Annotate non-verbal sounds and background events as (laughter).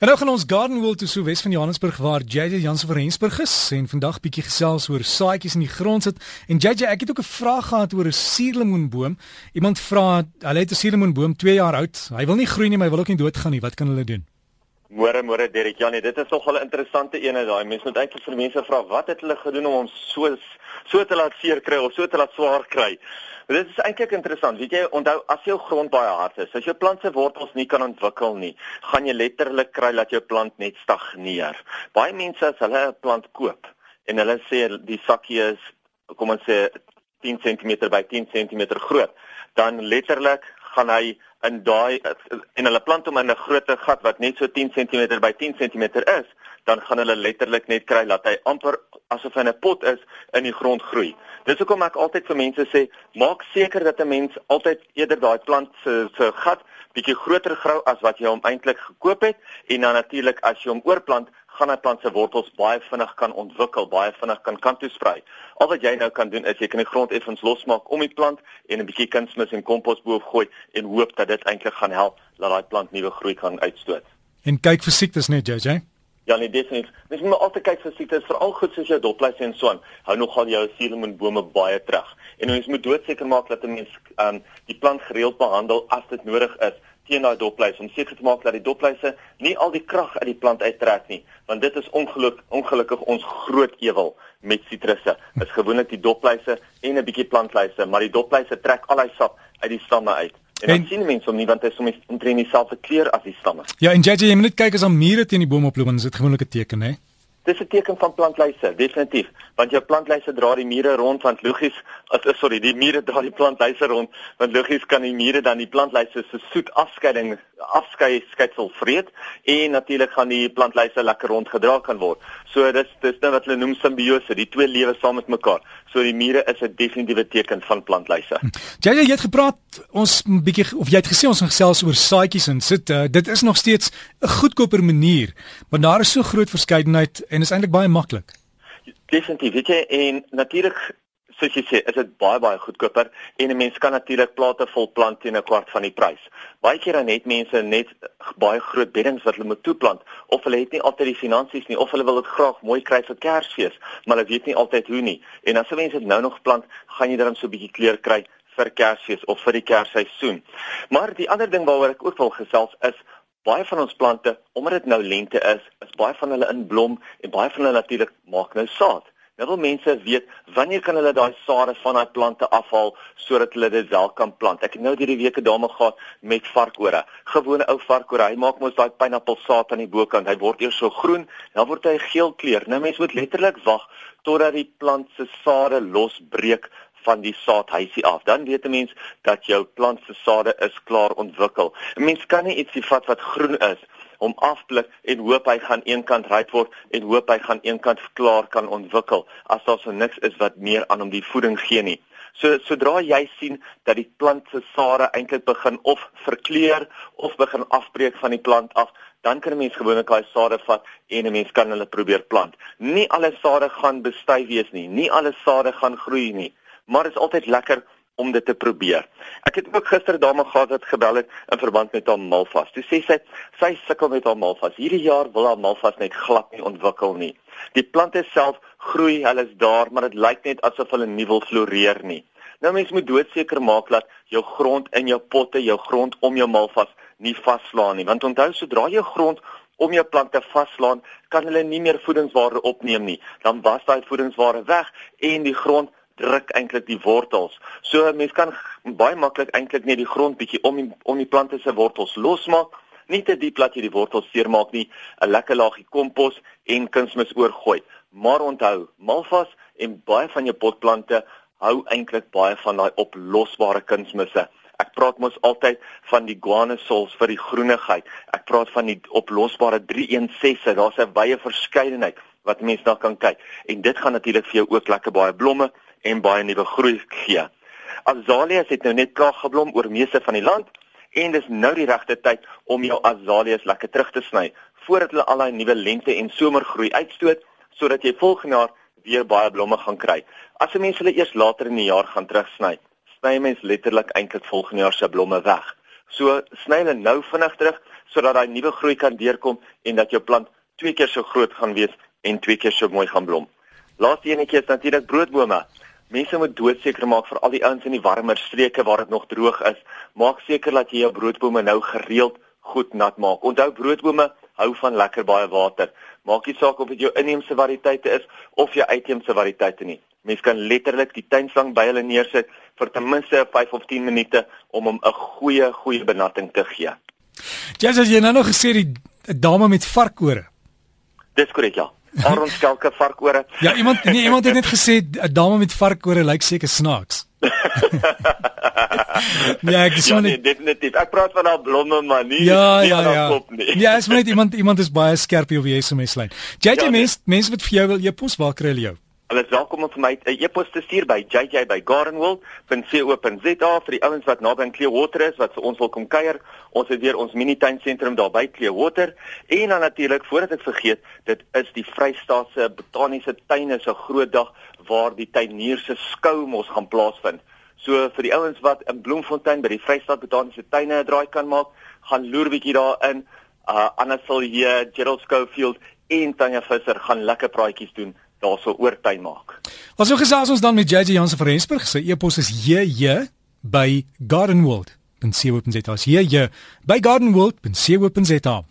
En nou gaan ons Garden World toe so wes van Johannesburg waar JJ Jansen van Rensburg is en vandag bietjie gesels oor saadjies in die grond sit. En JJ, ek het ook 'n vraag gehad oor 'n suurlemoenboom. Iemand vra, hulle het 'n suurlemoenboom 2 jaar oud. Hy wil nie groei nie, maar hy wil ook nie doodgaan nie. Wat kan hulle doen? Môre môre Derek. Ja nee, dit is nogal 'n interessante ene daai. Mense moet eintlik vir mense vra wat het hulle gedoen om hom so so te laat seer kry of so te laat swaar kry. Dit is eintlik interessant. Weet jy, onthou as jou grond baie hard is, as jou plant se wortels nie kan ontwikkel nie, gaan jy letterlik kry dat jou plant net stagneer. Baie mense as hulle 'n plant koop en hulle sê die sakkie is kom ons sê 10 cm by 10 cm groot, dan letterlik gaan hy in daai en hulle plant hom in 'n groot gat wat net so 10 cm by 10 cm is, dan gaan hulle letterlik net kry dat hy amper asof hy in 'n pot is in die grond groei. Dis hoekom ek altyd vir mense sê, maak seker dat 'n mens altyd eerder daai plant se se gat bietjie groter grou as wat jy hom eintlik gekoop het en dan natuurlik as jy hom oorplant, gaan hy plant se wortels baie vinnig kan ontwikkel, baie vinnig kan kant toe sprei. Al wat jy nou kan doen is jy kan die grond effens losmaak om die plant en 'n bietjie kunsmis en kompos bo gooi en hoop dat dit eintlik gaan help dat daai plant nuwe groei kan uitstoot. En kyk vir siektes net, JJ. Ja, nee, definitief. Mens moet altyd kyk vir siektes, veral goed soos jou dopluise en so aan. Hou nogal jou suurlemoenbome baie terug. En mens moet doodseker maak dat 'n mens um die plant gereeld behandel as dit nodig is teen daai dopluise om seker te maak dat die dopluise nie al die krag uit die plant uittrek nie, want dit is ongeluk ongelukkig ons groot ewel met sitrusse. Is gewoonlik die dopluise en 'n bietjie plantluise, maar die dopluise trek al die sap uit die stamme uit. En, en dan sien mense hom nie want hy is soms omtrent dieselfde kleur as die stamme. Ja, en JJ, jy moet net kyk as daar mure teen die boom oploop, dan is dit gewoonlik 'n teken, hè? Dis 'n teken van plantlyse, definitief. Want jou plantlyse dra die mure rond want logies, as sorry, die mure dra die plantlyse rond, want logies kan die mure dan die plantlyse se soet afskeiding afskei skeitsel vreet en natuurlik gaan die plantlyse lekker rondgedra kan word. So dis dis nou wat hulle noem simbiose, die twee lewe saam met mekaar. So die mure is 'n definitiewe teken van plantlyse. Hm. Jy jy het gepraat ons 'n bietjie of jy het gesê ons gaan gesels oor saadjies en sit uh, dit is nog steeds 'n goedkoper manier, want daar is so groot verskeidenheid en is eintlik baie maklik. Definitief, weet jy, en natuurlik soos jy sê, is dit baie baie goedkoper en 'n mens kan natuurlik plate vol plant teen 'n kwart van die prys. Baie keer dan het mense net baie groot beddings wat hulle moet toeplant of hulle het nie altyd die finansies nie of hulle wil dit graag mooi kry vir Kersfees, maar hulle weet nie altyd hoe nie. En as 'n mens dit nou nog plant, gaan jy dan so 'n bietjie kleur kry vir Kersfees of vir die Kersseisoen. Maar die ander ding waaroor ek ook wil gesels is baie van ons plante, omdat dit nou lente is, is baie van hulle in blom en baie van hulle natuurlik maak nou saad. Nou wil mense weet wanneer kan hulle daai sade van daai plante afhaal sodat hulle dit wel kan plant. Ek het nou hierdie week 'n dame gehad met varkore. Gewone ou varkore. Hy maak mos daai pineappelsaad aan die bokant. Hy word eers so groen, dan word hy geel kleur. Nou mense moet letterlik wag totdat die plant se sade losbreek van die saadhuisie af. Dan weet 'n mens dat jou plant se sade is klaar ontwikkel. 'n Mens kan nie ietsie vat wat groen is om afblik en hoop hy gaan eenkant ryp word en hoop hy gaan eenkant klaar kan ontwikkel as daar so niks is wat meer aan hom die voeding gee nie. So sodra jy sien dat die plant se sade eintlik begin of verkleur of begin afbreek van die plant af, dan kan 'n mens gewoonlik daai sade vat en 'n mens kan hulle probeer plant. Nie alle sade gaan bestuif wees nie, nie alle sade gaan groei nie maar dit is altyd lekker om dit te probeer. Ek het ook gister dame gehad wat gebel het in verband met haar malvas. Toe sê sy sy sukkel met haar malvas. Hierdie jaar wil haar malvas net glad nie ontwikkel nie. Die plante self groei, hulle is daar, maar dit lyk net asof hulle nie wil floreer nie. Nou mens moet doodseker maak dat jou grond in jou potte, jou grond om jou malvas nie vaslaan nie, want onthou sodra jou grond om jou plante vaslaan, kan hulle nie meer voedingswaarde opneem nie. Dan was daai voedingswaarde weg en die grond druk eintlik die wortels. So 'n mens kan baie maklik eintlik net die grond bietjie om die, om die plante se wortels losmaak, nie te diep laat jy die wortels seermaak nie, 'n lekker laagie kompos en kunsmis oorgooi. Maar onthou, malvas en baie van jou potplante hou eintlik baie van daai oplosbare kunsmisse. Ek praat mos altyd van die guanosols vir die groenigheid. Ek praat van die oplosbare 316. Daar's 'n wye verskeidenheid wat mense na kan kyk. En dit gaan natuurlik vir jou ook lekker baie blomme en baie nuwe groei gee. Azaleas het nou net klaar geblom oor meeste van die land en dis nou die regte tyd om jou azaleas lekker terug te sny voordat hulle al daai nuwe lente en somergroei uitstoot sodat jy volgende jaar weer baie blomme gaan kry. As 'n mens hulle eers later in die jaar gaan terugsny, sny mens letterlik eintlik volgende jaar se blomme weg. So sny hulle nou vinnig terug sodat daai nuwe groei kan deurkom en dat jou plant twee keer so groot gaan wees en twee keer so mooi gaan blom. Laaste enetjie is natuurlik broodbome. Mense moet doodseker maak vir al die ouens in die warmer streke waar dit nog droog is, maak seker dat jy jou broodbome nou gereeld goed nat maak. Onthou broodbome hou van lekker baie water. Maak nie saak of dit jou inheemse variëteite is of jou uitheemse variëteite nie. Mens kan letterlik die tuinslang by hulle neersit vir ten minste 5 of 10 minute om hom 'n goeie goeie benatting te gee. Ja, jy nou nog gesê die dame met varkore. Dis korrek ja. Aronskelke varkore. (laughs) Ja, iemand nee, iemand het net gesê 'n dame met varkore lyk seker snaaks. (laughs) ja, ek sê ja, nee, definitief. Ek praat van haar blomme maar nie ja, nie ja, ja. kop nie. Ja, is net iemand iemand is baie skerp op die SMS lyn. JJ ja, mens nee. mense wat vir jou wil e-pos waar kry hulle jou? Hulle is welkom om vir my 'n e-pos te stuur by jj@gardenworld.co.za vir die ouens wat naby aan Clearwater is wat vir ons wil kom kuier. Ons het weer ons mini tuin sentrum daar by Clearwater en dan natuurlik voordat ek vergeet, dit is die Vrystaatse Botaniese Tuine se groot dag waar die tuiniers se skou mos gaan plaasvind. So vir die ouens wat in Bloemfontein by die Vrystaat Botaniese Tuine 'n draai kan maak, gaan loer bietjie daarin. Uh Anna Silje, Gerald Schofield en Tanya Visser gaan lekker praatjies doen daarso oor tuin maak. Wat so gesels ons dan met JJ Jansen van Rensburg. Sy e-pos is jj by gardenworld.co.za. Jj by gardenworld.co.za.